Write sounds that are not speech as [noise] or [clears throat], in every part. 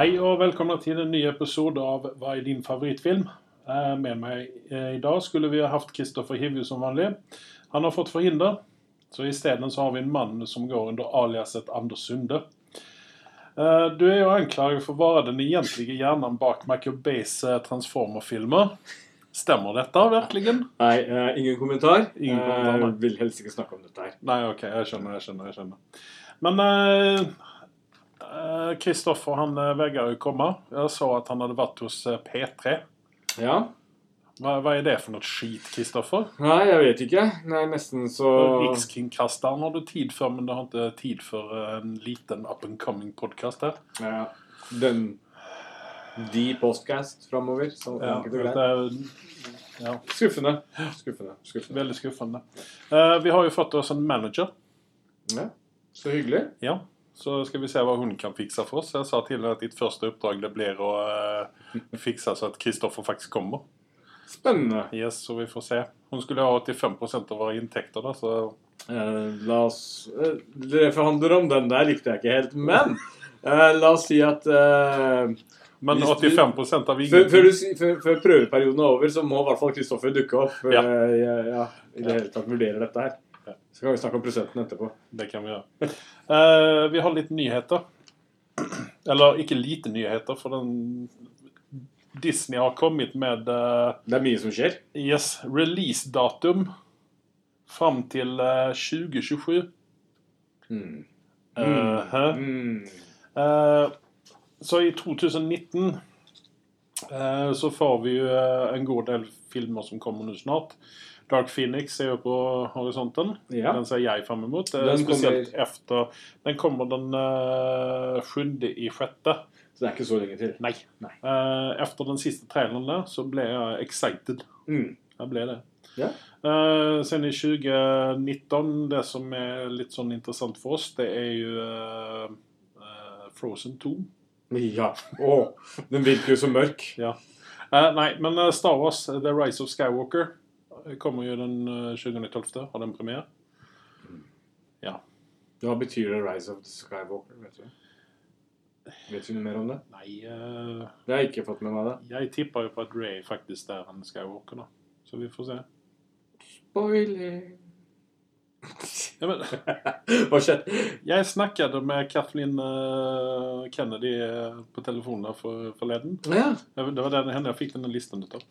Hei og velkommen til en ny episode av Hva er din favorittfilm? Eh, Med meg eh, i dag skulle vi ha hatt Kristoffer Hivju som vanlig. Han har fått forhinder, så isteden så har vi en mann som går under aliaset Anders Sunde. Eh, Du er jo anklaget for å være den egentlige hjernen bak Michael Bays Transformer-filmer. Stemmer dette virkelig? Nei, ingen kommentar. Ingen kommentar, nei. Jeg vil helst ikke snakke om dette her. Nei, ok, jeg skjønner, jeg skjønner. jeg skjønner. Men Kristoffer han eh, vegrer jo komme. Jeg så at han hadde vært hos eh, P3. Ja? Hva, hva er det for noe skit, Kristoffer? Nei, jeg vet ikke. Er nesten så Rikskringkasteren har du tid for, men du har ikke tid for eh, en liten up and coming podkast her. ja, Den De postcast framover. Så Ja, ja, Skuffende. Skuffende. Skuffende. veldig skuffende. Uh, vi har jo fått oss en manager. Ja. Så hyggelig. Ja, så skal vi se hva hun kan fikse for oss. Jeg sa til henne at ditt første oppdrag det blir å eh, fikse så at Kristoffer faktisk kommer. Spennende. Yes, så vi får se. Hun skulle ha 85% av våre inntekter, da, så Eh, la oss eh, Dere forhandler om den der, likte jeg ikke helt. Men eh, la oss si at eh, Men 85% av før, før, før, før prøveperioden er over, så må i hvert fall Kristoffer dukke opp. Ja. ja, i det hele tatt vurderer dette her. Så kan vi snakke om prosenten etterpå. Det kan vi gjøre. Uh, vi har litt nyheter. Eller ikke lite nyheter, for den Disney har kommet med uh, Det er mye som skjer. yes, releasedatum fram til uh, 2027. Mm. Uh? Mm. Så i 2019 eh, så får vi jo en god del filmer som kommer nå snart. Dark Phoenix er jo på horisonten. Ja. Den ser jeg fram imot. Eh, Den spesielt efter Den kommer den uh, sjunde i sjette. Så det er ikke så lenge til. Nei. Nei. Eh, efter den siste traileren der, så ble jeg excited. Mm. Jeg ble det. Ja. Eh, sen i 2019, det som er litt sånn interessant for oss, det er jo Frozen 2. Ja. Å, den virker jo så mørk. Ja. Nei, men Star Wars, The Rise of Skywalker, kommer jo den uh, 2012. Har den premiere. Ja. Hva betyr det Rise of the Skywalker? Vet du? Vet du noe mer om det? Nei uh, Det har jeg ikke fått med meg. det. Jeg tipper jo på at Ray faktisk er en Skywalker, da. Så vi får se. Spoiler. Ja, men, [laughs] Hva skjedde? jeg snakket med Kathleen uh, Kennedy eh, på telefonen der for, forleden. Ja. Det var- det var den, henne jeg fikk denne listen ut av.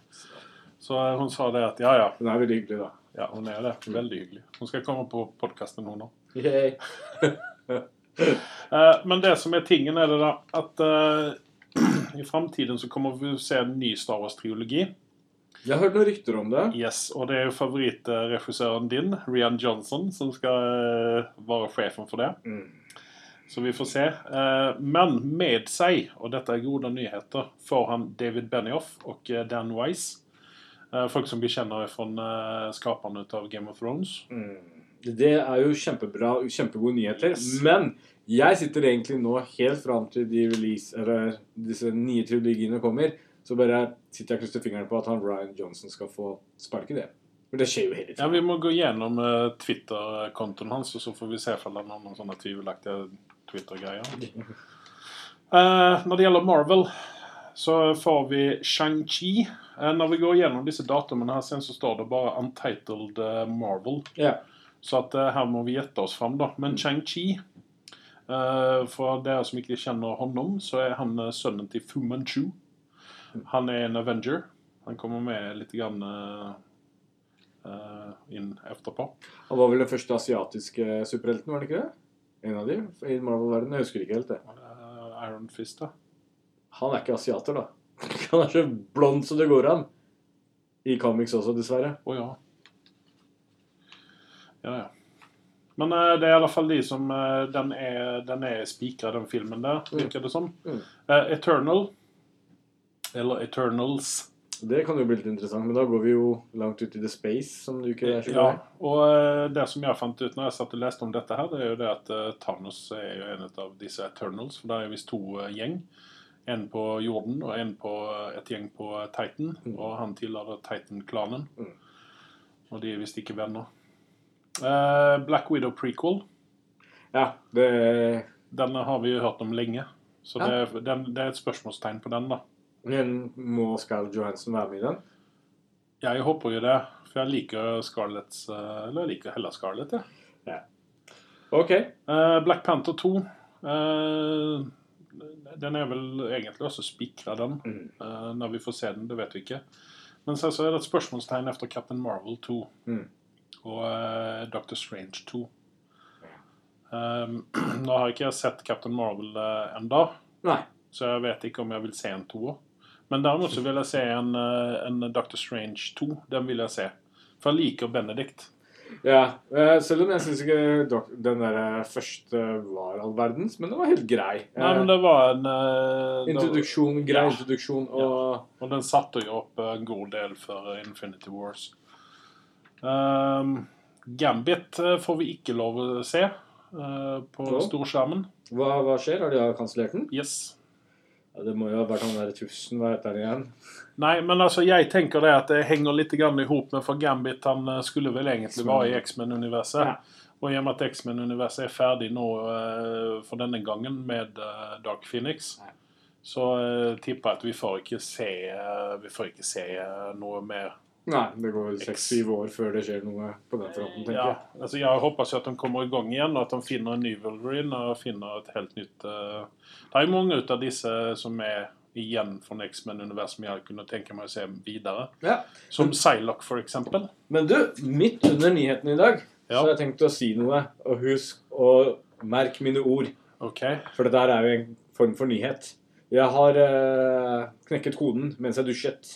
Så hun sa det at ja, ja. Hun er veldig hyggelig, da. Ja, hun er det. Veldig hyggelig. Hun skal komme på podkasten, hun òg. [laughs] Eh, men det som er tingen, er det da at uh, [clears throat] i framtiden så kommer vi å se en ny Star Wars-triologi. Jeg har hørt noen rykter om det. Yes, og det er jo favorittregissøren din, Rian Johnson, som skal eh, være sjefen for det. Mm. Så vi får se. Men med seg, og dette er gode nyheter, får han David Benioff og Dan Wise. Eh, folk som vi kjenner fra uh, skaperne av Game of Thrones. Mm. Det er jo kjempebra, kjempegode nyheter. Yes. Men jeg sitter egentlig nå helt fram til de release, eller disse nye trilogiene kommer, så bare sitter jeg og krysser fingeren på at han Ryan Johnson skal få sparke det. Men det skjer jo hele Ja. Vi må gå gjennom uh, Twitter-kontoen hans, og så får vi se om han har noen sånne tvivelaktige Twitter-greier. Uh, [laughs] når det gjelder Marvel, så får vi Shang-Chi. Eh, når vi går gjennom disse datumene her, sen så står det bare 'Untitled eh, Marvel'. Yeah. Så at eh, her må vi gjette oss fram, da. Men Shang-Chi eh, For dere som ikke kjenner honom, så er han sønnen til Fu Manchu. Han er en Avenger. Han kommer med litt grann inn etterpå. Han var vel den første asiatiske superhelten, var det ikke det? En av de i Marvel-verdenen. Jeg husker ikke helt det. Iron Fist, da. Han er ikke asiater, da. [laughs] Han er så blond som det går an. I comics også, dessverre. Å ja. Ja, ja. Men uh, det er i alle fall de som uh, Den er, den er spikra, den filmen der, virker det som. Mm. Uh, Eternal, eller Eternals, Det kan jo bli litt interessant, men da går vi jo langt ut i the space, som du ikke er så Ja, glad i. og det som jeg fant ut når jeg satt og leste om dette, her, det er jo det at Thanos er jo en av disse Eternals. For det er jo visst to gjeng. En på jorden og en på eh, et gjeng på Titan. Og han tilhører Titan-klanen. Mm. Og de er visst ikke venner. Uh, Black Widow prequel. Ja, det Den har vi jo hørt om lenge. Så Ja. det, den, det er et spørsmålstegn på den, da. Men må Scarlett Johansson være med i den? Jeg håper jo det, for jeg liker Scarletts eh, Eller jeg liker heller Scarlett, jeg. Ok. Uh, Black Panther 2 eh, Den er vel egentlig også spikra, den. Mm. Uh, når vi får se den, det vet vi ikke. Men så, så er det et spørsmålstegn etter Captain Marvel 2 Mm. og uh, Doctor Strange 2. Um, [clears throat] nå har ikke jeg sett Captain Marvel uh, enda, så jeg vet ikke om jeg vil se en toer. Men derimot så vil jeg se en, eh, en Doctor Strange 2. Den vil jeg se. For jeg liker Benedict. Ja, eh, selv om jeg syns ikke den der eh, første var all verdens, men den var helt grei. Nei, men det var en Uh, Introduksjon, grei Ja. introduksjon, og Og den satte jo opp en god del for Infinity Wars. Um, Gambit får vi ikke lov å se uh, på storskjermen. hva, hva skjer? Har de kansellert den? Yes. Ja, det må jo ha vært han der tusen, hva heter han igjen? Nei, men altså, jeg tenker det at det henger litt i ihop med for Gambit han eh, skulle vel egentlig være i X-Men-universet. Ja. Og i og med at X-Men-universet er ferdig nå eh, for denne gangen med eh, Dark Phoenix, Nei. så uh, tipper jeg at vi får ikke se, vi får ikke se noe mer Nei, det går vel seks-syv år før det skjer noe på den fronten, tenker Ja, jeg. altså jeg håper at de kommer i gang igjen, og at de finner en ny Wolverine og finner et helt nytt uh... Det er mange av disse som er igjen fra X-Men-universet jeg kunne tenke meg å se videre. Ja. Som Psylocke, eksempel. Men du, midt under nyheten i dag, så har jeg tenkt å si noe. Og husk å merke mine ord, Okay. for det der er jo en form for nyhet. Jeg har uh, knekket koden mens jeg dusjet.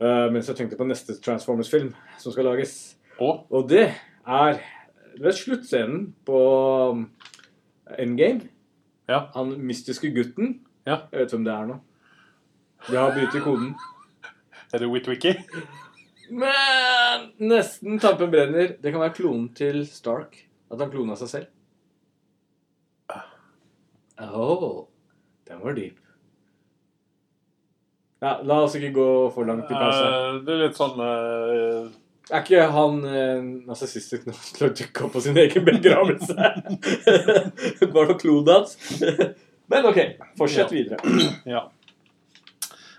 Eh, mens jeg tenkte på neste Transformers-film som skal lages. Og Og det er er sluttscenen på um, Endgame. Ja. Han mystiske gutten. Ja. Jeg vet hvem det er nå. Jeg har i koden. er det Whitwicky? Men nesten tampen brenner. Det kan være klonen til Stark. At han klona seg selv. Oh, den var dyp. Ja, La oss ikke gå for langt i pausen. Eh, det er litt sånn uh, Er ikke han eh, nazistisk nok [laughs] til å dukke opp på sin egen begravelse? [laughs] Bare for klodet hans? [laughs] Men OK, fortsett Ja. videre. [clears throat] Ja.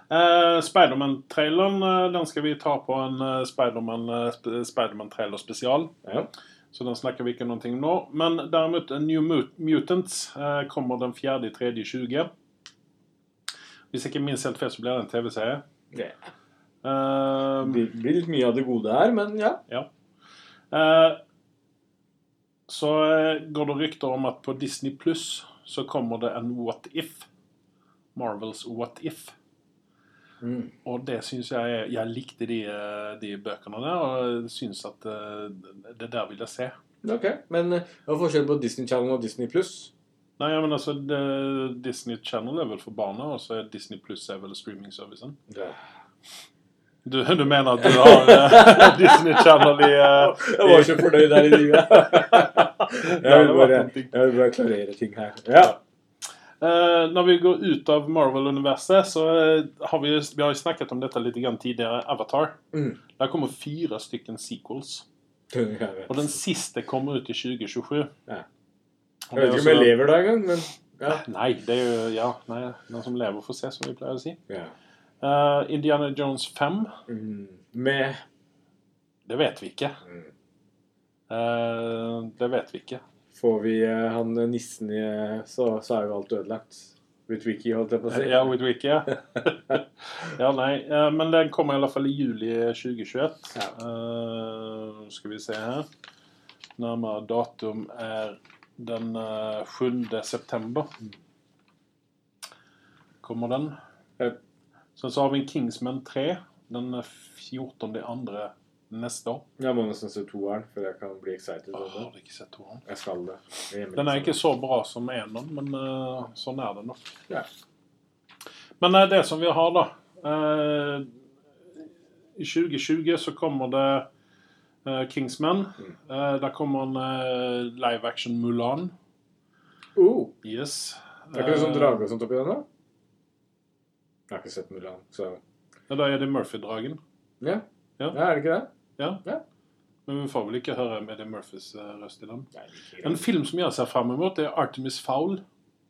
Uh, eh, den skal vi ta på en uh, Spiderman, eh, sp Spiderman-trailer spesial. Ja. Så den snakker vi ikke noe om nå. Men derimot New Mut Mutants eh, kommer den 4.3.20. Hvis jeg ikke minst helt feil, så blir det en TV-serie. Yeah. Eh, det blir litt mye av det gode her, men ja. eh, så eh, går det rykter om at på Disney Pluss så kommer det en What If. Marvels What If. Mm. Og det syns jeg Jeg likte de, eh, de bøkene der, og syns at eh, det der vil jeg se. Ok, Men hva er forskjellen på Disney Channel og Disney Pluss? Nei, men altså, det, Disney Channel er vel for barna, og så er Disney Pluss er vel streaming-servicen. Du, du mener at du har uh, [laughs] Disney Channel i uh, Jeg var ikke fornøyd der i livet. [laughs] Jeg, vil bare, jeg vil bare klarere ting her. Ja. Uh, når vi går ut av Marvel-universet, så har vi, vi har snakket om dette litt grann tidligere. Avatar. Mm. Der kommer fire stykken sequels. Og den siste kommer ut i 2027. Ja. Jeg vet ikke om jeg lever da engang, men ja. Nei, det er jo Ja, nei, noen som lever, får se, som vi pleier å si. ja. Uh, Indiana Jones 5, Mm. Med det vet vi ikke. Mm. Uh, det vet vi ikke. Får vi uh, han nissen i så, så er jo alt ødelagt. wiki, holdt jeg på å si. Ja, with Wiki, ja. [laughs] ja, nei. men den kommer i alle fall i juli 2021. Ja. Skal vi se her. Nærmere datum er den eh, 7. september. Kommer den. Sen så har vi en Kingsman 3 den 14. andre neste år. Jeg må nesten se toeren før jeg kan bli excited. Åh, har du ikke sett toeren? Jeg skal det. Jeg Den er ikke så bra som eneren, men uh, sånn er det nok. Ja. Men uh, det som vi har, da uh, I 2020 så kommer det eh, Kingsman. Mm. Eh, der kommer en eh, live action Mulan. Oh, Yes. er ikke det sånn Eh, drage og sånt oppi den, da? Jeg har ikke sett Mulan, så ja, Da er det Murphy-dragen. ja. Ja. ja. Er det ikke det? Ja. Ja. Men vi får vel ikke høre Eddie Murphys eh, røst i den. En film som jeg ser fram mot, er Artemis Fowl.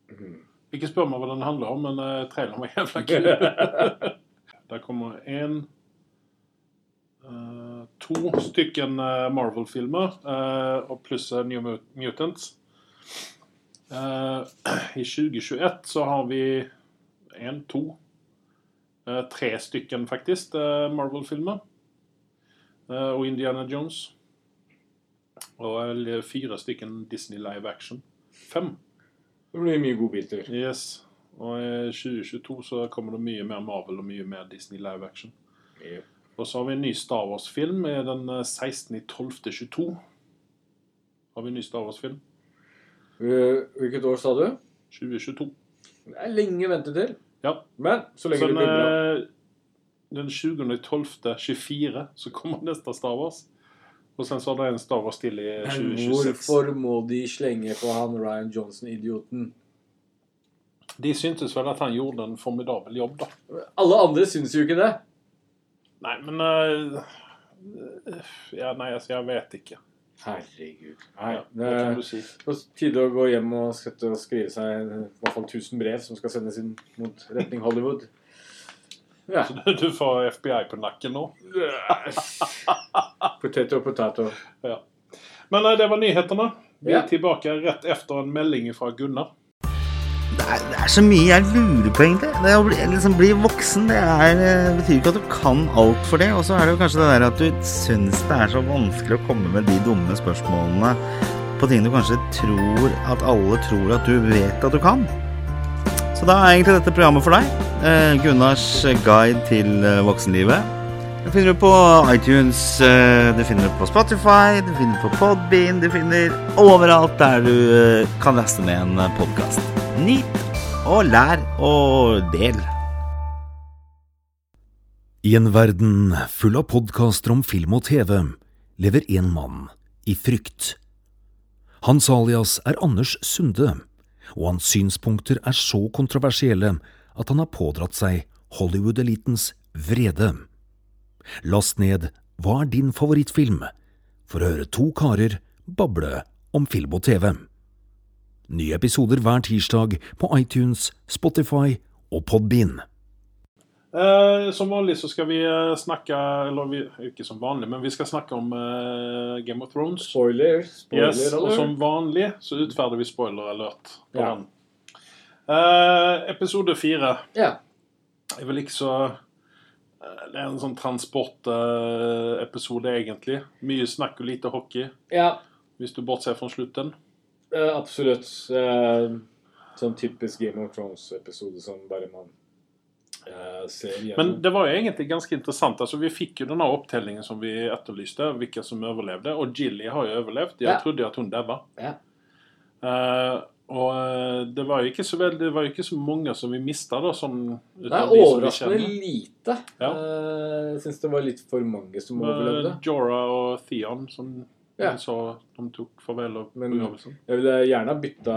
Mm. Ikke spør meg hva den handler om, men uh, traileren var jævla kul. [laughs] Der kommer én uh, To stykken uh, Marvel-filmer uh, og pluss uh, New Mutants. [clears throat] I 2021 så har vi én, to Tre stykken, faktisk, Marvel-filmer. Og Indiana Jones. Og fire stykken Disney live action. Fem. Det blir mye godbiter. Yes. Og i 2022 så kommer det mye mer Marvel og mye mer Disney live action. Ja. Og så har vi en ny Star Wars-film den eh, 16.12.22. Har vi en ny Star Wars-film? Eh, Hvilket år sa du? 2022. Det er lenge å vente til. Ja. Men så lenge Så det den, blir bra. eh, den 20.12.24 så kommer neste Star Wars. Og sen så har det en Star Wars til i Men 2026. hvorfor må de slenge på han Ryan Johnson-idioten? De syntes vel at han gjorde en formidabel jobb, da. Alle andre syns jo ikke det. Nei, men uh, Ja, nei, altså, jeg vet ikke. Herregud. Nei, Ja, det er si? på tide å gå hjem og skrive seg i hvert fall 1000 brev som skal sendes inn mot retning Hollywood. Ja. Så du får FBI på nakken nå? Potato, potato. Ja. Men eh, det var nyhetene. Vi er tilbake rett efter en melding fra Gunnar. Det er, det er så mye jeg lurer på, egentlig. Det å bli, liksom, bli voksen det er, eh, betyr ikke at du kan alt for det. Og så er det jo kanskje det der at du syns det er så vanskelig å komme med de dumme spørsmålene på ting du kanskje tror at alle tror at du vet at du kan. Så da er egentlig dette programmet for deg. Eh, Gunnars guide til eh, voksenlivet. Det finner du på iTunes, eh, du finner det på Spotify, du finner det på Podbean, du finner overalt der du eh, kan laste ned en podkast. Nyt og lær og del. I en verden full av podkaster om film og TV lever en mann i frykt. Hans alias er Anders Sunde, og hans synspunkter er så kontroversielle at han har pådratt seg Hollywood-elitens vrede. Last ned Hva er din favorittfilm? for å høre to karer bable om film og TV. Nye episoder hver tirsdag på iTunes, Spotify og Podbean. Eh, som vanlig så skal vi eh, snakke Eller vi, ikke som vanlig, men vi skal snakke om eh, Game of Thrones. Spoiler. Spoiler Yes, og som vanlig så utferder vi spoiler alert på Ja. den. Eh, episode fire Ja. er vel ikke så Det er en sånn transportepisode, egentlig. Mye snakk og lite hockey, ja. hvis du bortser fra slutten. Eh, absolutt. Eh, sånn typisk Game of Thrones-episode som bare man eh, ser Men det var jo egentlig ganske interessant. Altså, vi fikk jo denne opptellingen som vi etterlyste, hvilke som overlevde. Og Jilly har jo overlevd. Jeg Ja. trodde at hun daua. Ja. Eh, og eh, det var jo ikke så vel, det var jo ikke så mange som vi mista, da. Sånn, er overraskende lite. Ja. Eh, Jeg syns det var litt for mange som overlevde. Jorah og Theon, som Ja. så de tok farvel av Men- begravelsen. Jeg ville gjerne ha bytta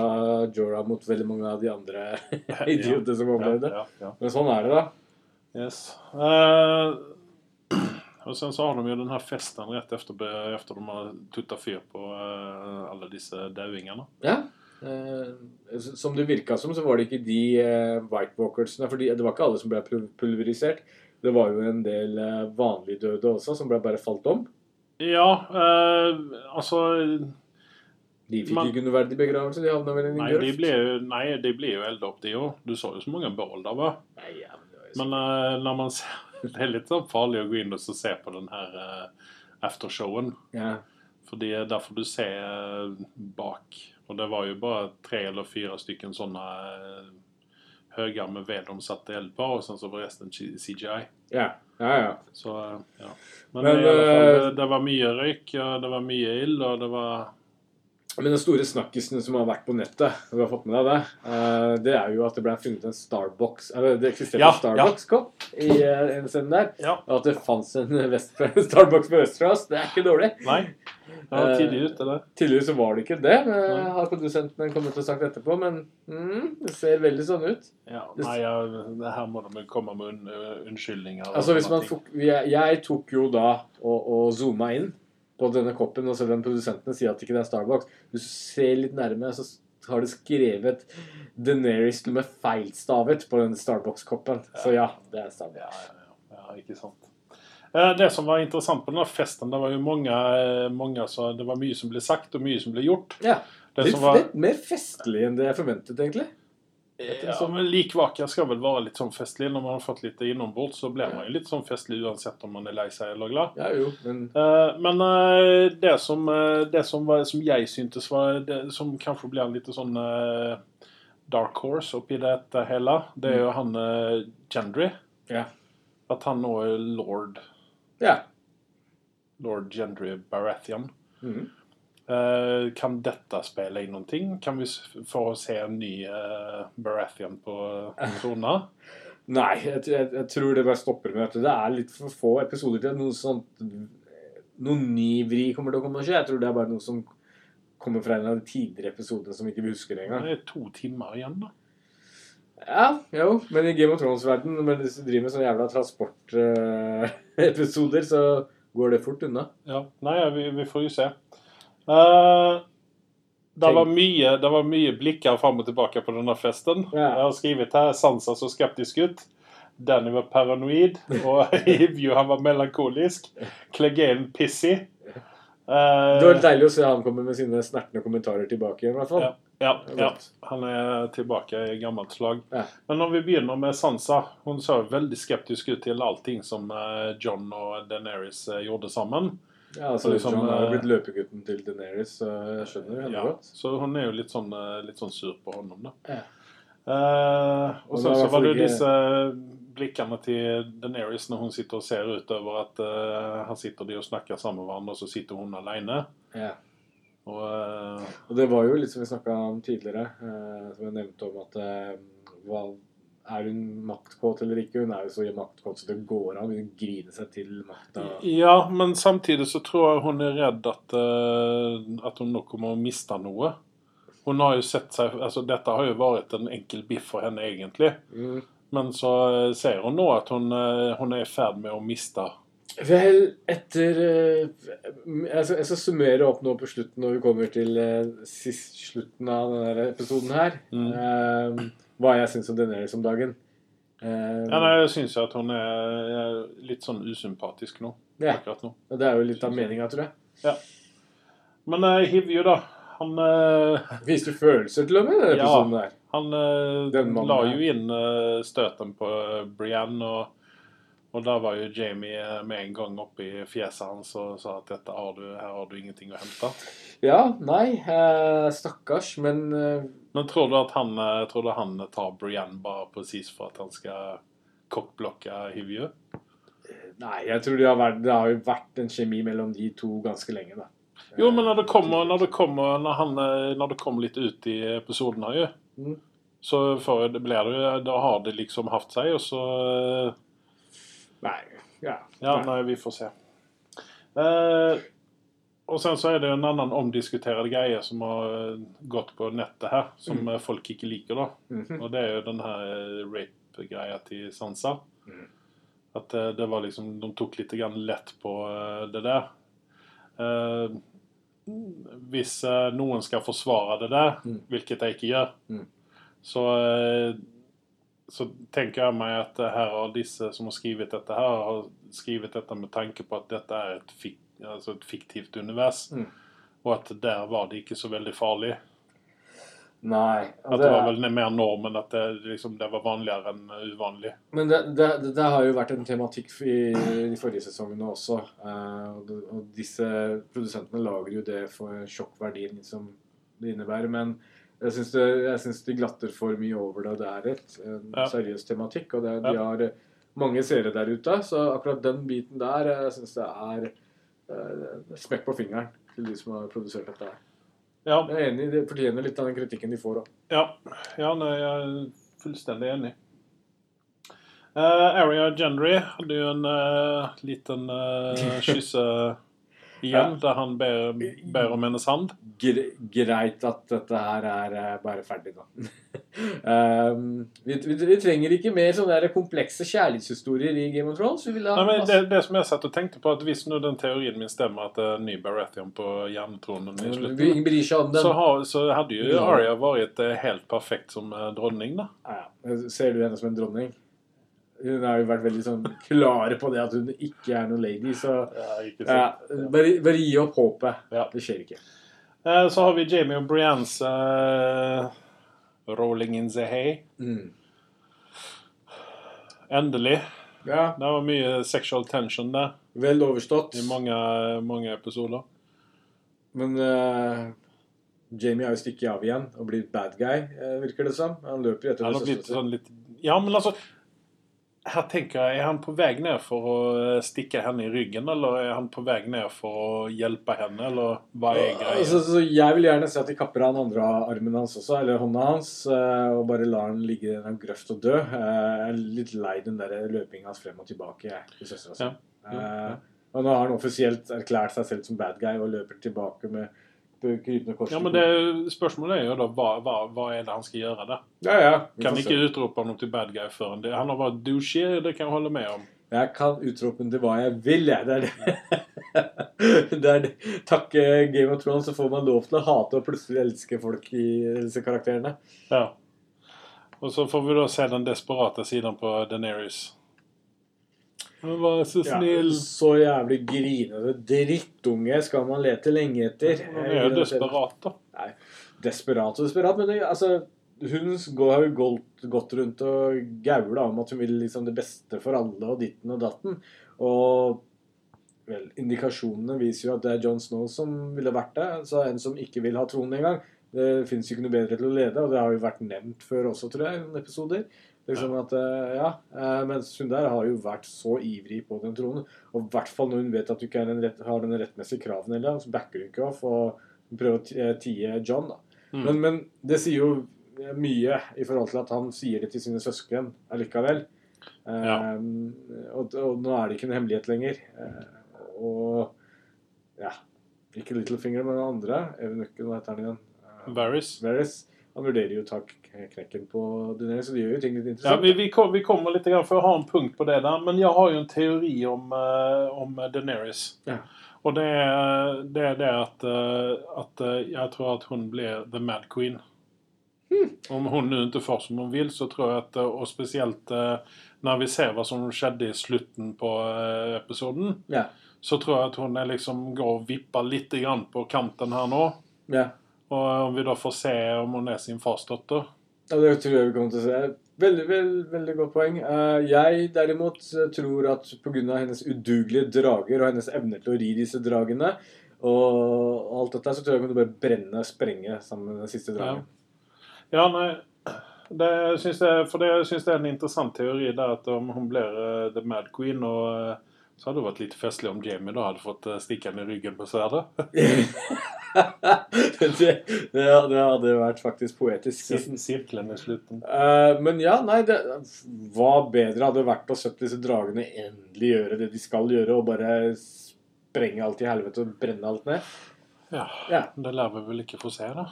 Jorah mot veldig mange av de andre [laughs] idioter som overlevde. Ja, ja, Men sånn er det, da. Yes. Uh, [clears throat] og sen så har de jo den her festen rett efter, efter de har tuttat fyr på uh, alle disse dauingene. Ja. Eh, som det virka som, så var det ikke de eh, White Walkersene fordi Det var ikke alle som ble pulverisert. Det var jo en del vanlige vanlig døde også, som ble bare falt om. Ja, eh, altså De fikk Man- ikke noe verdig begravelse. De havna vel i en de grøft. blir ju, nej, de ble jo elda opp, de jo. Du så jo så mange bål der var. Nei, ja, men Men uh, når man ser, [laughs] det er litt sånn farlig å gå inn og så se på den her uh, aftershowen. ja. Fordi der får du se uh, bak. Och det var ju bara tre eller fyra stycken sådana uh, högar med ved de satte eld på och sen så var resten CGI. ja. Ja, ja. Så, eh, ja. Men, Men, i alla fall, eh, det, det var mye røyk, og det var mye ild, og det var Men den store snakkisen som har vært på nettet, du har fått med deg det, eh, det er jo at det ble funnet en Starbucks Eller det eksisterte Ja, en Starbucks-kopp i eh, en scene der. Ja. Og at det fantes en [laughs] Starbucks på Østerås, Det er ikke dårlig. Nei. Det var Eh, tidlig ut, eller? Tidligere så var det ikke det, har produsenten kommet til og sagt etterpå, men mm, det ser veldig sånn ut. Ja, nei, ja, det her må de komme med unnskyldninger. Altså hvis man tok, jeg, jeg tok jo da og, og zooma inn på denne koppen, og så den produsenten sier at det ikke er Starbucks. Hvis du ser litt nærme, så har det skrevet Deneris med feilstavet på den Starbucks-koppen. Så ja, det er Starbucks. Ja, ja, ja. ja ikke sant. Eh, Det som var interessant på denne festen, det var jo mange, eh, mange så Det var mye som ble sagt, og mye som ble gjort. Ja. Det Litt, var litt mer festlig enn det jeg forventet, egentlig. Ja, men Likvaker skal vel være litt sånn festlig. Når man har fått litt innombords, så blir man jo litt sånn festlig uansett om man er lei seg eller glad. Ja, jo, men uh, Men uh, det som, uh, det som, var, som jeg syntes var det som kanskje blir en litt sånn dark horse oppi dette hele, det er jo han uh, Gendry. Ja. At han nå er lord, Ja. lord Gendry Baratheon. Mhm. Eh, kan dette spille inn noen ting? Kan vi få se en ny uh, Baratheon på uh, [laughs] trona? Nei, jeg, jeg, jeg tror det bare stopper med at det er litt for få episoder til at noe sånt Noen ny vri kommer til å komme og skje. Jeg tror det er bare noe som kommer fra en av de tidligere episodene som ikke vi husker engang. Det er to timer igjen, da. Ja, jo, men i Game of Thrones-verden, når de driver med sånne jævla transportepisoder, [laughs] så går det fort unna. Ja, nei, vi, vi får jo se. Eh, det, var mye, det var mye blikker fram og tilbake på denne festen. Ja. Jeg har skrevet her Sansa så skeptisk ut. Danny var paranoid. Og [laughs] Hivju han var melankolisk. Clegane pissy. Uh, Det var deilig å se han komme med sine snertne kommentarer tilbake i hvert fall. Ja. ja, ja, han er tilbake i gammelt slag. Men når vi begynner med Sansa Hun så veldig skeptisk ut til allting som eh, John og Daenerys eh, gjorde sammen. Ja, altså, Liksom, John har jo eh, blitt løpegutten til Deneris, så jeg skjønner henne Ja, godt. så hun er jo litt sånn, eh, litt sånn sur på honom, da. Ja. Eh, og så, var det ikke- disse blikkene til Daenerys når hun sitter og ser utover at uh, her sitter de og snakker sammen med hverandre, og så sitter hun alene. Ja. Og uh, Og det var jo litt som vi snakka om tidligere, uh, som jeg nevnte om at uh, Er hun maktkåt eller ikke? Hun er jo så maktkåt så det går an. Hun griner seg til makta. Ja, men samtidig så tror jeg hun er redd at, eh, at hun nå kommer å miste noe. Hun har jo sett seg, altså Dette har jo vært en enkel biff for henne, egentlig. Mm. Men så eh, ser hun nå at hun, eh, hun er i ferd med å miste Vel, etter eh, jeg, skal, summere opp nå på slutten når vi kommer til sist, slutten av denne episoden her. Mm. eh, hva jeg syns om Deneris om dagen. Uh, Ja, nei, Jeg syns at hun er, litt sånn usympatisk nå. Ja. akkurat nå. og det er jo litt av meninga, tror jeg. Ja. Men uh, Hivju, da. Han, [laughs] uh, Viste følelser til og med i denne Ja. episoden der? han uh, Den la jo inn uh, støten på uh, Brienne, og, og da var jo Jamie eh, med en gang oppi fjeset hans og sa at dette har du, her har du ingenting å hente. Ja, nei, eh, stakkars, men eh, Men tror du at han, eh, tror du han tar Brienne bare presis for at han skal kokkblokke Hivju? Nei, jeg tror det har, vært, det har jo vært en kjemi mellom de to ganske lenge, da. Jo, men når det kommer, når det kommer, når han, eh, når det kommer litt ut i episoden her, jo, Mm. så for, det blir det da har det liksom hatt seg, og så eh, Nei, ja. Ja, nei. vi får se. Eh, og sen så er det jo en annen omdiskutert greie som har eh, gått på nettet her, som Mm. eh, folk ikke liker, da. Mhm. Og det er jo den her eh, rape-greia til Sansa. Mm. At eh, det var liksom De tok litt grann lett på det. Eh, hvis noen skal forsvare det der, Mm. hvilket jeg ikke gjør, Mm. så så tenker jeg meg at her har disse som har skrevet dette her, har skrevet dette med tanke på at dette er et, fik altså et fiktivt univers. Mm. Og at der var det ikke så veldig farlig. Nei. Altså, At det var vel mer normen at det, liksom, det var vanligere enn uvanlig. Men det, det, det, har jo vært en tematikk i de forrige sesongene også. eh, og, disse produsentene lager jo det for sjokkverdien som det innebærer. Men jeg syns, det, jeg syns de glatter for mye over det. Det er et en Ja. seriøs tematikk, og det, de har mange seere der ute. Så akkurat den biten der eh, jeg syns det er smekk på fingeren til de som har produsert dette. her. Ja, Jeg er enig, Det fortjener litt av den kritikken de får òg. ja, ja nei, jeg er fullstendig enig. Uh, Area Gendry hadde jo en uh, liten [laughs] uh, kysse... igjen, Ja. der han ber, ber om hennes hand. Greit at dette her er eh, bare ferdig da. [laughs] um, vi, vi, vi trenger ikke mer sånne komplekse kjærlighetshistorier i Game of Thrones. Vi vil ha Nei, men det, det som jeg satt og tenkte på, at hvis nå den teorien min stemmer, at det er en ny Baratheon på jerntronen i slutten, så, har, så hadde jo. Arya vært eh, helt perfekt som eh, dronning, da. Ja, ja. Ser du henne som en dronning? Hun har jo vært veldig sånn klare på det at hun ikke er noen lady, så ja, bare, bare gi opp håpet. Ja. Det skjer ikke. Eh, Så har vi Jamie og Brians eh, 'Rolling in the Hay'. Mm. Endelig. Ja, Det var mye sexual tension der vel overstått. i mange, mange episoder. Men eh, Jamie har jo stikket av igjen og blitt bad guy, eh, virker det som. Han løper jo etter det sånn litt Ja, men altså Her tenker jeg, Er han på vei ned for å stikke henne i ryggen, eller er han på vei ned for å hjelpe henne, eller hva er greia? Altså, så jeg vil gjerne se at de kapper av den andre armen hans også, eller hånda hans, eh, og bare lar han ligge i en grøft og dø. Eh, Jeg er litt lei den der løpinga hans frem og tilbake jeg, til søstera si. Ja. Eh, Og nå har han offisielt erklært seg selv som bad guy og løper tilbake med krypende kors. Ja, men det, Spørsmålet er jo da hva, hva, hva er det han skal gjøre der? Ja, ja. Kan ikke utrope ham til bad guy før det. Han har vært douche, det kan jeg holde med om. Jeg kan utrope den til hva jeg vil, jeg. Det er det. [laughs] det er det. Takk Game of Thrones, så får man lov til å hate og plutselig elske folk i disse karakterene. Ja. Og så får vi da se den desperate siden på Deneris. Vær så Ja, snill. så jævlig grinete drittunge skal man lete lenge etter. Han er jo desperat, da. Nei, Desperat og desperat, men det, altså, hun har jo gått, rundt og gaula om at hun vil liksom det beste for alle og ditten og datten. Og vel, indikasjonene viser jo at det er John Snow som ville vært det. Så en som ikke vil ha tronen engang. Det fins ikke noe bedre til å lede, og det har jo vært nevnt før også, tror jeg, i noen episoder. Liksom at, eh, ja, eh, Mens hun der har jo vært så ivrig på den tronen. Og i hvert fall når hun vet at du ikke er en rett, har den rettmessige kraven eller, så backer hun ikke off og prøver å eh, tie John. da. Mm. Men, men det sier jo mye i forhold til at han sier det til sine søsken allikevel. Ja. Um, og, og nå er det ikke en hemmelighet lenger. Uh, og ja Ikke Littlefinger, men den andre. Even Ucken, hva heter han igjen? Uh, Varys. Varys. Han vurderer jo å ta k- knekken på Daenerys, så det gjør jo ting litt Ja, vi, vi, kom, vi kommer litt grann, for å ha en punkt på det der, men jeg har jo en teori om, eh, om Daenerys. Ja. Og det er det, det at, eh, at eh, jeg tror at hun blir the mad queen. Mm. Om hun nu ikke får som hun vil, så tror jeg at eh, Og spesielt eh, når vi ser hva som skjedde i slutten på eh, episoden, Ja. så tror jeg at hun liksom går og vipper litt grann på kanten her nå. ja. Og om vi da får se om hun er sin farsdatter. Ja, det tror jeg vi kommer til å se. Veldig, veldig, veldig godt poeng. Eh, jeg derimot eh, tror at pga. hennes udugelige drager og hennes evne til å ri disse dragene og alt dette, så tror jeg hun bare brenne sprenge sammen med den siste dragen. Ja, nei det syns jeg, For det syns jeg er en interessant teori der at om hun blir uh, The Mad Queen og eh, så hadde det vært litt festlig om Jamie da hadde fått uh, stikke den i ryggen på sverdet. [laughs] det, det, det hadde vært faktisk poetisk. Sir- Sirkelen i slutten. Uh, men ja, nei, det, hva bedre hadde vært å sett disse dragene endelig gjøre det de skal gjøre, og bare sprenge alt i helvete og brenne alt ned? Ja, Ja. Det lar vi vel ikke få se, da.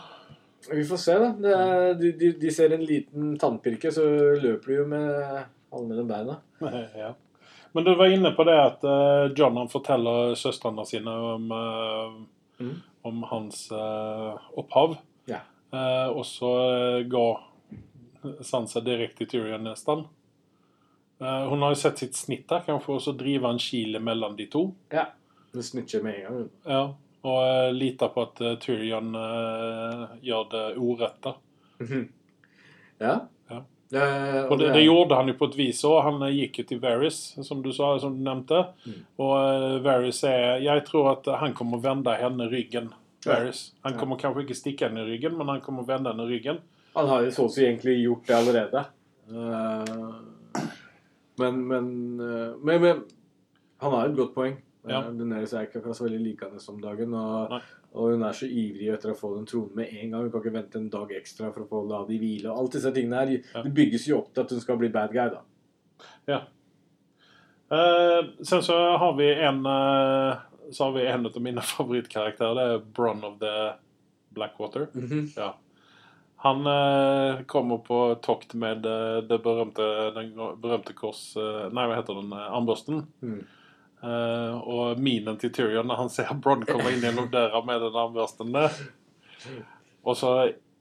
Vi får se, da. Det er, de, de, de ser en liten tannpirke, så løper de jo med alle mellom beina. [laughs] ja. Men du var inne på det at eh, John han forteller søstrene sine om, eh, Mm. om hans uh, opphav. Ja. Og så ga går Sansa direkte til Tyrion nesten. Hun har jo sett sitt snitt kanskje, og så drive en kile mellom de to. Ja. Du snitcher med en gang. Ja. Og uh, lite på at Tyrion gjør det orette. Ja. Ja. Eh, Og det, det gjorde han jo på et vis òg. Han eh, gikk jo til Varys, som du sa, som du nevnte. Mm. Og uh, Varys er Jeg tror at han kommer vende henne ryggen. Ja. Varys. Han Ja. kommer kanskje ikke stikke henne i ryggen, men han kommer vende henne ryggen. Han har jo så å si egentlig gjort det allerede. Uh, men, men, uh, men, men Han har et godt poeng. Ja. Uh, Daenerys er ikke akkurat så veldig likende om dagen. Og, og hun er så ivrig etter å få den tronen med en gang. Hun kan ikke vente en dag ekstra for å få la de hvile. Og alt disse tingene her, Ja. Det bygges jo opp til at hun skal bli bad guy, da. Eh, sen så har vi en eh, så har vi en av mine [laughs] favorittkarakterer. Det er Bronn of the Blackwater. Mhm. Ja. Han eh, kommer på tokt med eh, det berømte, den berømte kors... Eh, nei, hva heter den? eh, Armbørsten. Mm. Eh, og minen til Tyrion når han ser Bronn komme inn gjennom døra med den armbørsten der. Og så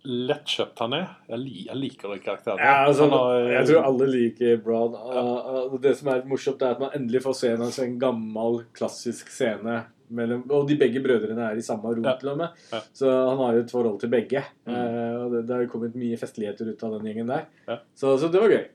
lettkjøpt han er. Jeg, li, jeg liker den karakteren. Ja, altså, har, eh, jeg tror alle liker Bron. Ja. uh, det som er morsomt, er at man endelig får se en, en gammel, klassisk scene mellom Og de begge brødrene er i samme rom, Ja. til og med. Ja. Så han har jo et forhold til begge. Mm. Uh, og det, det har jo kommet mye festligheter ut av den gjengen der. Så, så det var gøy.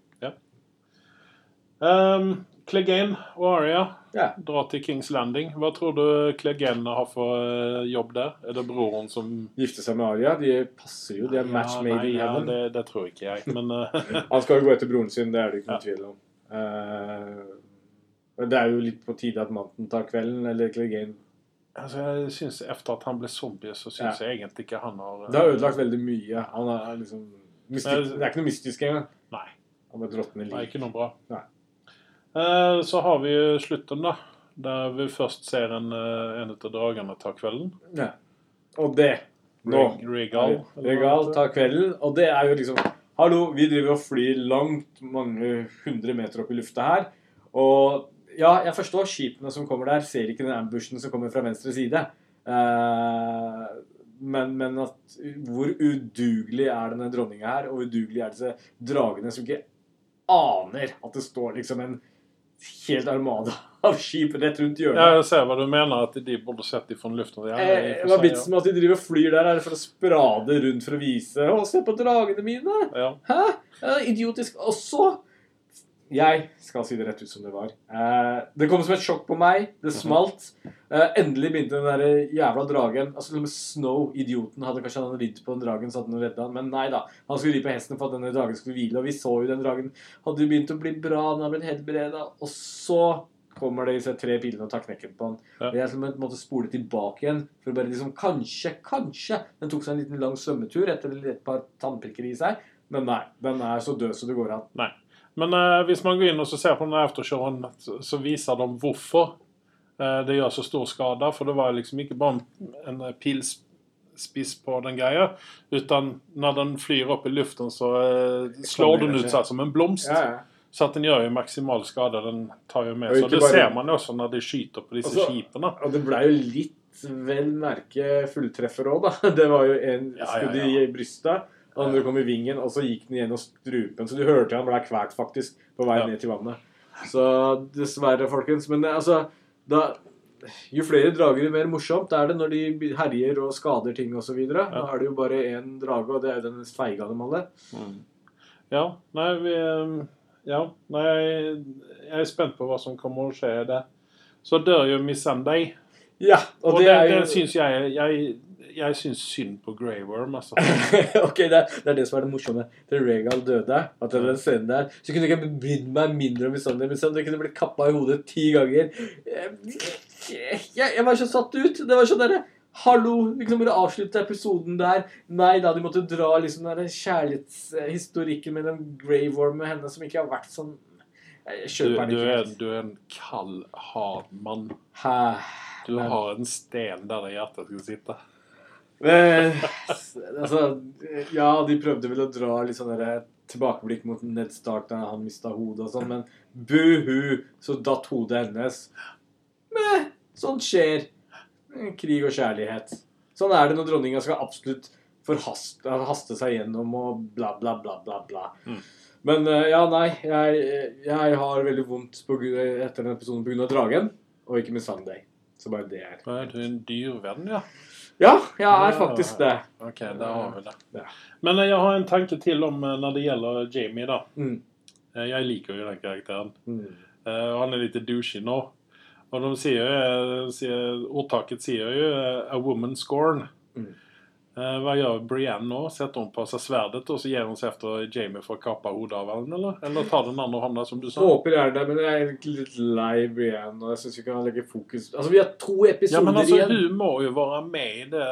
Um, Clegane og Aria Ja. drar til Kings Landing. Hva tror du Clegane har for eh, jobb der? Er det broren som Gifter seg med Aria. De passer jo. De er match Ja, made nei, in ja, det, det tror ikke jeg, men eh, [laughs] Han skal jo gå etter broren sin, det er det ikke noe Ja. tvil om. Uh, det er jo litt på tide at Manten tar kvelden, eller Clegane. altså, jeg synes Etter at han ble zombie, så syns jeg egentlig ikke han har uh, Det har ødelagt veldig mye. Han er liksom mystik, Men- Det er ikke noe mystisk engang. Nei. Han er Nei, ikke noe bra. Nei. Eh, så har vi jo slutten, da. Der vi først ser en, eh, en av dragene ta kvelden. Ja. Og det Nå. Regal. Regal tar kvelden, og det er jo liksom Hallo, vi driver og flyr langt mange hundre meter opp i lufta her. Og ja, jeg forstår skipene som kommer der, ser ikke den ambushen som kommer fra venstre side. Eh, men, men at, hvor udugelig er denne dronninga her, og udugelig er disse dragene som ikke aner at det står liksom en helt armada av skip rett rundt Ja, hjørnet. jeg ser hva du mener, at de burde sett de fra luften. Ja, Eh, Hva vitsen med at de driver og flyr der? Er for å sprade rundt for å vise Å, se på dragene mine! Ja. Hæ? Ja, idiotisk. Og så Jeg skal si det rett ut som det var. Eh, det kom som et sjokk på meg. Det smalt. Eh, endelig begynte den der jævla dragen Altså med Snow, idioten, hadde kanskje han ridd på den dragen, så hadde han redda han. Men nei da. Han skulle ri på hesten for at denne dragen skulle hvile. Og vi så jo den dragen hadde jo begynt å bli bra. Den har blitt helbreda. Og så kommer det disse tre pilene og tar knekken på han. Ja. Jeg som måtte spole tilbake igjen for å bare liksom Kanskje, kanskje Den tok seg en liten lang svømmetur etter et par tannprikker i seg. Men nei, den er så død som det går an. Men eh, hvis man går inn og så ser på den aftershowen, så, viser de hvorfor eh, det gjør så stor skade. For det var liksom ikke bare en, pilspiss på den greia, utan når den flyr opp i luften, så eh, slår den ut seg som en blomst. Ja, ja. Så den gjør jo maksimal skade. Den tar jo med. Så det bare- ser man jo også når de skyter på disse Altså, skipene. Og det blei jo litt vel merke fulltreffer òg, da. [laughs] Det var jo en skudd i brystet. Andre kom i vingen, og så gikk den gjennom strupen. Så du hørte han ble kvalt faktisk på vei Ja. ned til vannet. Så dessverre, folkens. Men altså da, Jo flere drager, jo mer morsomt er det når de herjer og skader ting osv. videre Nå er det jo bare én drage, og det er jo den mest feige av alle. Ja, nei, vi eh, Ja, nei, jeg er spent på hva som kommer å skje der. Så dør jo Miss Sunday. Ja, og, Og, det, det, er det syns jeg Jeg, jeg syns synd på Grey Worm, altså. [laughs] ok, det er, det er det som er det morsomme. Til Regal døde, at det den scenen der, så kunne jeg ikke brydd meg mindre om sånn det kunne blitt kappa i hodet ti ganger. Jeg, jeg var så satt ut. Det var sånn derre Hallo, liksom bare avslutte episoden der. Nei da, de måtte dra liksom den kjærlighetshistorikken mellom Grey Worm og henne som ikke har vært sånn Du, du, er, du er en kald, hard mann. Hæ? Du har en sten der det hjertet skal sitte. Men, altså, ja, de prøvde vel å dra litt sånn tilbakeblikk mot Ned Stark da han mista hodet og sånn, men buhu, så datt hodet hennes. Men sånt skjer. Krig og kjærlighet. Sånn er det når dronninga skal absolutt forhaste haste seg gjennom og bla, bla, bla, bla. bla. Mm. Men eh, ja, nei, jeg, jeg har veldig vondt på, etter den episoden pga. dragen, og ikke med Sunday. Så bare det er er du en dyrvenn, ja. Ja, jeg er faktisk det. Ok, da har vi det. Ja. Men eh, jeg har en tanke til om eh, når det gjelder Jamie, da. Mm. Eh, Jeg liker jo den karakteren. Mm. Han er litt douchey nå. Og de sier, sier, ordtaket sier jo 'a woman scorn'. Mm. Eh, hva gjør Brienne nå? Setter hun på seg sverdet og så gir hun seg efter Jamie for å kappe hodet av henne? Eller? eller tar den andre hånda, som du sa? Håper gjerne det, men jeg er egentlig litt lei Brienne. Og jeg syns vi kan legge fokus Altså, vi har to episoder Ja, men altså, igjen. Hun må jo være med i det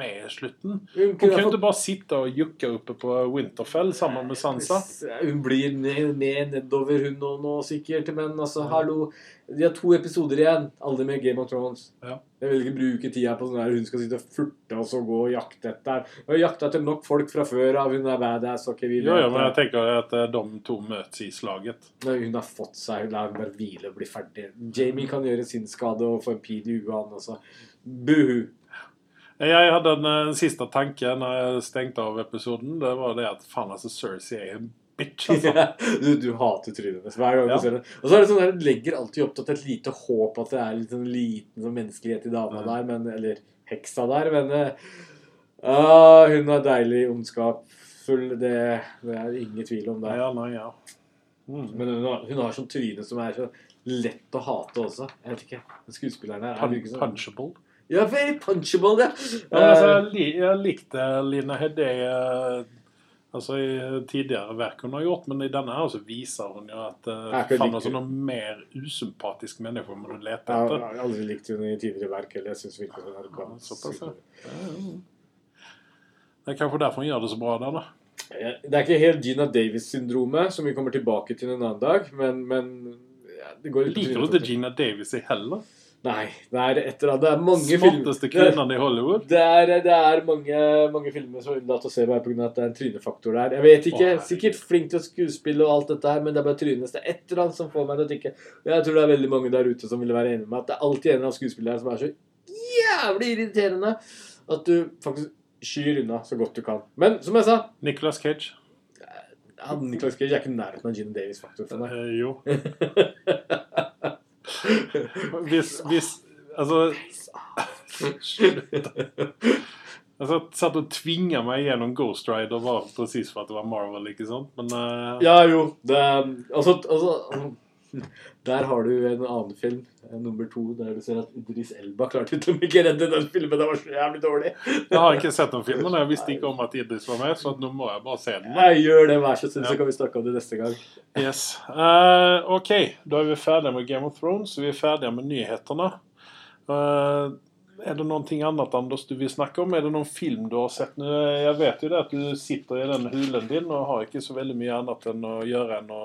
med slutten. Hun, Hun kunne jo fått- bare sitte og jukke oppe på Winterfell sammen med Sansa. Hun blir ned, ned nedover, hun nå, nå sikkert. Men altså, hallo De har to episoder igjen, alle med Game of Thrones. Ja. Jeg vil ikke bruke tida på sånn der hun skal sitte og furte og så gå og jakte etter Hun har jakta etter nok folk fra før av. Hun er badass. og ikke vi Jo, ja, men jeg tenker at eh, de to møtes i slaget. Nei, Hun har fått seg La henne bare hvile og bli ferdig. Jamie kan gjøre sin skade og få en pil i huet, også. Buhu. Jeg hadde en, eh, en siste tanke når jeg stengte av episoden. Det var det at faen, altså, Cersei er en bitch, [laughs] altså. du, du hater trynet hennes hver gang Ja. du ser det. Og så er det sånn der, det legger alltid opp til et lite håp at det er litt sånn liten sånn menneskelighet i dama Ja. der, men, eller heksa der, men ah, Hun er deilig, ondskapsfull. Det, det er ingen tvil om det. Ja, nei, ja. Mm. Men hun har, hun har sånn tryne som er så lett å hate også. Jeg vet ikke. Her er Pun sånn- punchable. Ja, very punchable, ja. Ja, altså, Eh, jeg likte Lina Hedde eh, altså, i tidligere verk hun har gjort, men i denne her så viser hun jo at uh, kan faen, altså, noe mer usympatisk menneske må du lete jeg har aldri likt henne i tidligere verk. Eller jeg synes virkelig hun er bra. Ja, såpass, ja. Ja, ja. Det er kanskje derfor hun gjør det så bra der, da. Eh, Det er ikke helt Gina Davis-syndromet, som vi kommer tilbake til en annen dag, men, men ja, Liker du ikke Gina Davis i heller? Nei. Det er et eller annet Det er mange Smarteste det, i Hollywood? det er, det er mange, mange filmer som unnlater å se bare pga. at det er en trynefaktor der. Jeg vet ikke. Å, herregud. Sikkert flink til å skuespille og alt dette her, men det er bare trynet. Det er et eller annet som får meg til å tenke Jeg tror det er veldig mange der ute som ville være enig med at det er alltid en eller annen skuespiller her som er så jævlig irriterende at du faktisk skyr unna så godt du kan. Men som jeg sa Nicolas Cage? ja, Nicholas Cage er ikke i nærheten av Gina Davis-faktor for meg. Eh, jo. [laughs] Hvis, hvis Altså Slutt. Altså, satt og tvinga meg gjennom Ghost Rider bare presis for at det var Marvel, ikke sant? Men uh... Ja, jo. Det, altså, altså, [laughs] der har du en annen film, eh, nummer to, der du ser at Idris Elba klarte til og med ikke redde den filmen. Den var så jævlig dårlig. jeg har ikke sett den filmen. og Jeg visste ikke om at Idris var med, så nå må jeg bare se den. Nei, gjør det, vær så snill, Ja. så kan vi snakke om det neste gang. Yes. Uh, ok, da er vi ferdige med Game of Thrones. Vi er ferdige med nyhetene. Eh, er det noe annet Anders, du vil snakke om? Er det noen film du har sett? Jeg vet jo det at du sitter i den hulen din og har ikke så veldig mye annet enn å gjøre enn å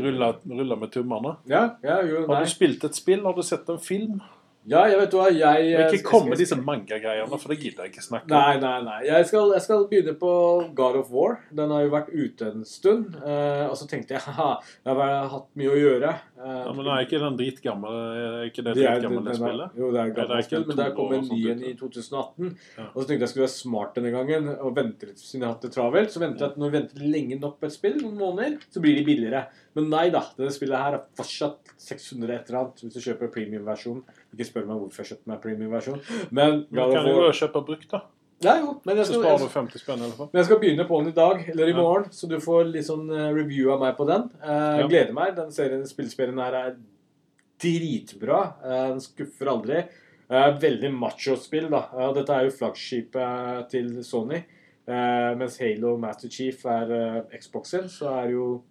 rulle, rulle med tommene. Ja, ja, jo, Har du spilt et spill? Har du sett en film? Ja, jeg vet hva, jeg... Eh, ikke kom med disse manga-greiene, for det gidder jeg ikke snakke om. Nei, nei, nei. Jeg skal, jeg skal begynne på God of War. Den har jo vært ute en stund. Eh, og så tenkte jeg [laughs] haha, jeg har hatt mye å gjøre. Eh, Ja, men er ikke den dritgammel? Er ikke det Det dritgamle er- spillet? Jo, det er det gammelt spill, men der kom en ny en i 2018. Ja. Og så tenkte jeg skulle være smart denne gangen og vente litt siden jeg har hatt det travelt. Så venter jeg at når vi venter lenge nok på et spill, noen måneder, så blir de billigere. Men nei da, dette spillet her er fortsatt 600 et eller annet hvis du kjøper premium-versjon. Ikke spør meg hvorfor jeg kjøpte meg premium-versjon. Men du kan jo kjøpe brukt, da? Ja, jo, men jeg Så skal, sparer du 50 spenn i hvert fall. men jeg skal begynne på den i dag, eller i morgen, så du får litt sånn eh, review av meg på den. Jeg Ja. Gleder meg. Den serien, spillserien her er dritbra. Eh, den skuffer aldri. Eh, veldig macho-spill, da. Eh, dette er jo flaggskipet til Sony. Eh, mens Halo Master Chief er eh, Xboxen, så er jo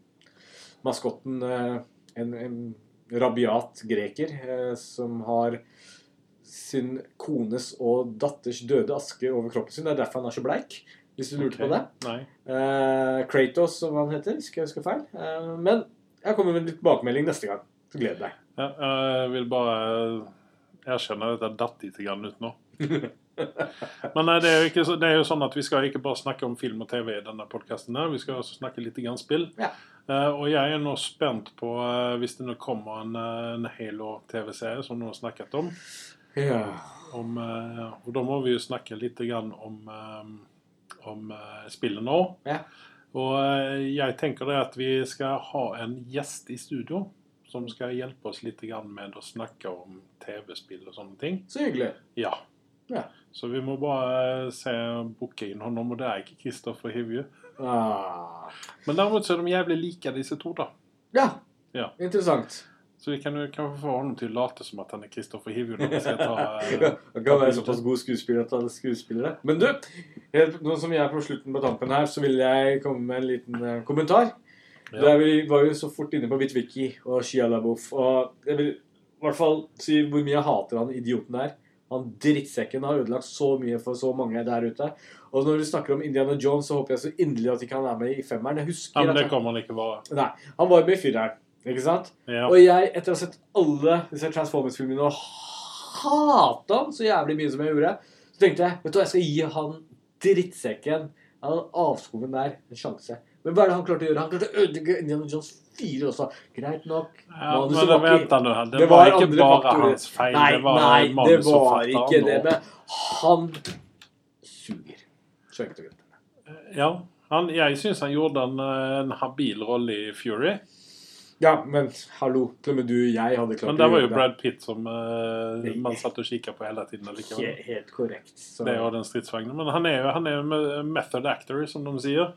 maskotten eh, en, en rabiat greker eh, som har sin kones og datters døde aske over kroppen sin. Det er derfor han er så bleik, hvis du lurte okay. på det. Nei. Eh, Kratos, som han heter, skal jeg huske feil. Eh, men jeg kommer med litt tilbakemelding neste gang. Så gled deg. Ja, jeg vil bare erkjenne at jeg datt litt grann ut nå. [laughs] Men nei, det er, ikke, så- det er jo sånn at vi skal ikke bare snakke om film og TV i denne podkasten. Vi skal også snakke litt grann spill. Ja. Eh, og jeg er nå spent på eh, hvis det nå kommer en, eh, en Halo-TV-serie som du har snakket om. Ja. om og da må vi jo snakke litt grann om, om spillet nå. Ja. Og jeg tenker det at vi skal ha en gjest i studio som skal hjelpe oss litt med å snakke om TV-spill og sånne ting. Så hyggelig. Ja. Ja. Så vi må bare se booke inn ham. og det er ikke Kristoffer Hivju. Ah. Men derimot så er de jævlig like, disse to, da. Ja. Ja. Interessant. Så vi kan jo kanskje få ham til å late som at han er Kristoffer Hivju når vi skal ta [laughs] Han eh, kan være såpass god skuespiller at han er skuespillere. Men du, helt, nå som vi er på slutten på tampen her, så vil jeg komme med en liten eh, kommentar. Ja. Der vi var jo så fort inne på Bitwiki og Shia LaBeouf. Og jeg vil i hvert fall si hvor mye jeg hater han idioten der. Han drittsekken har ødelagt så mye for så mange der ute. Og når du snakker om Indiana Jones, så håper jeg så inderlig at ikke han er med i femmeren. Jeg husker Ja, men det kan kommer han ikke være. Nei, han var med i fireren. Ikke sant? Ja. Og jeg, etter å ha sett alle disse Transformers-filmene og hata han så jævlig mye som jeg gjorde, så tenkte jeg vet du hva, jeg skal gi han drittsekken, han avskogen der, en sjanse. Men hva er det han klarte å gjøre? Han klarte å ødelegge Indiana Jones 4 også. Greit nok. Ja, men ikke- vent nå. Det, det var, var ikke bare faktorer. hans feil. Nei, det var nei, det var ikke det. Men han suger. Så enkelt og greit. Ja, han, jeg syns han gjorde en, en habil rolle i Fury. Ja, men hallo. Til og med du og jeg hadde klart Men det var jo Brad Pitt som uh, man satt og kikka på hele tiden. Helt, helt korrekt. Så, Det er jo den stridsvognen. Men han er jo han er method actor, som de sier.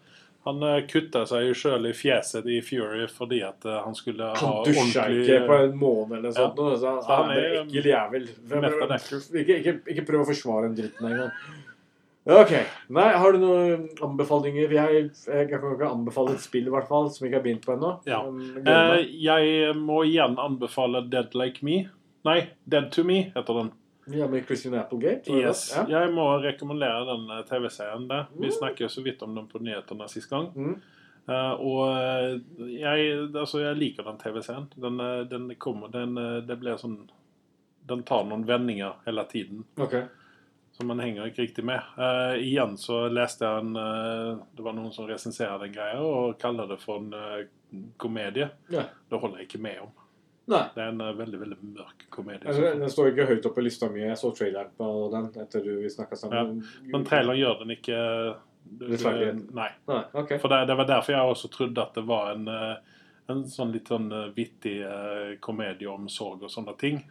Han uh, kutta seg jo sjøl i fjeset i Fury fordi at eh, han skulle ha han dusja ikke på en måned eller noe Ja. sånt. nå, Så, Så han han er en ekkel jævel. Ikke, ikke, ikke prøv å forsvare den dritten engang. Ok. Nei, har du noen anbefalinger? Jeg, jeg kan ikke anbefale et spill, i hvert fall, som vi ikke har begynt på ennå. Ja. Eh, jeg må igjen anbefale Dead Like Me. Nei, Dead to Me heter den. Ja, med Christian Applegate? Yes. Ja. Jeg må rekommendere den eh, TV-serien. der. Vi Mm. snakket så vidt om den på nyhetene sist gang. Mm. Uh, og eh, jeg, altså, jeg liker den TV-serien. Den, den kommer den, Det blir sånn Den tar noen vendinger hele tiden Ok. Som man henger ikke riktig med. Uh, igjen så leste jeg en uh, Det var noen som resenserer den greia og kaller det for en uh, komedie. Ja. Det holder jeg ikke med om. Nei. Det er en veldig veldig mørk komedie. Altså, den står ikke høyt oppe i lista mi. Jeg så traileren på den etter du vi snakka sammen. Men traileren gjør den ikke Rettferdighet. Nei. Nei, Okay. For det, det var derfor jeg også trodde at det var en, en sånn litt sånn vittig komedie om sorg og sånne ting.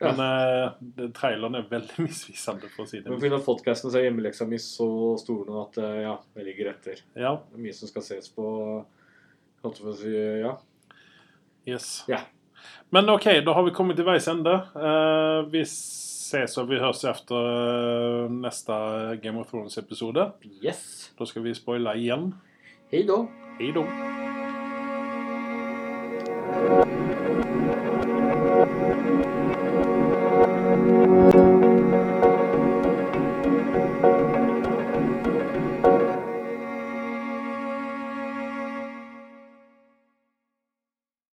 Ja. Men det- traileren er veldig [laughs] misvisende, for å si det Men pga. podkasten så er hjemmeleksa mi så stor nå at uh, ja, jeg ligger etter. Ja, Det er mye som skal ses på. Holdt på å si ja. yes. Ja. Men OK, da har vi kommet til veis ende. Uh, vi ses og vi høres efter neste nästa Game of Thrones-episode. Yes. Da skal vi spoile igjen. Hei da. Hej då!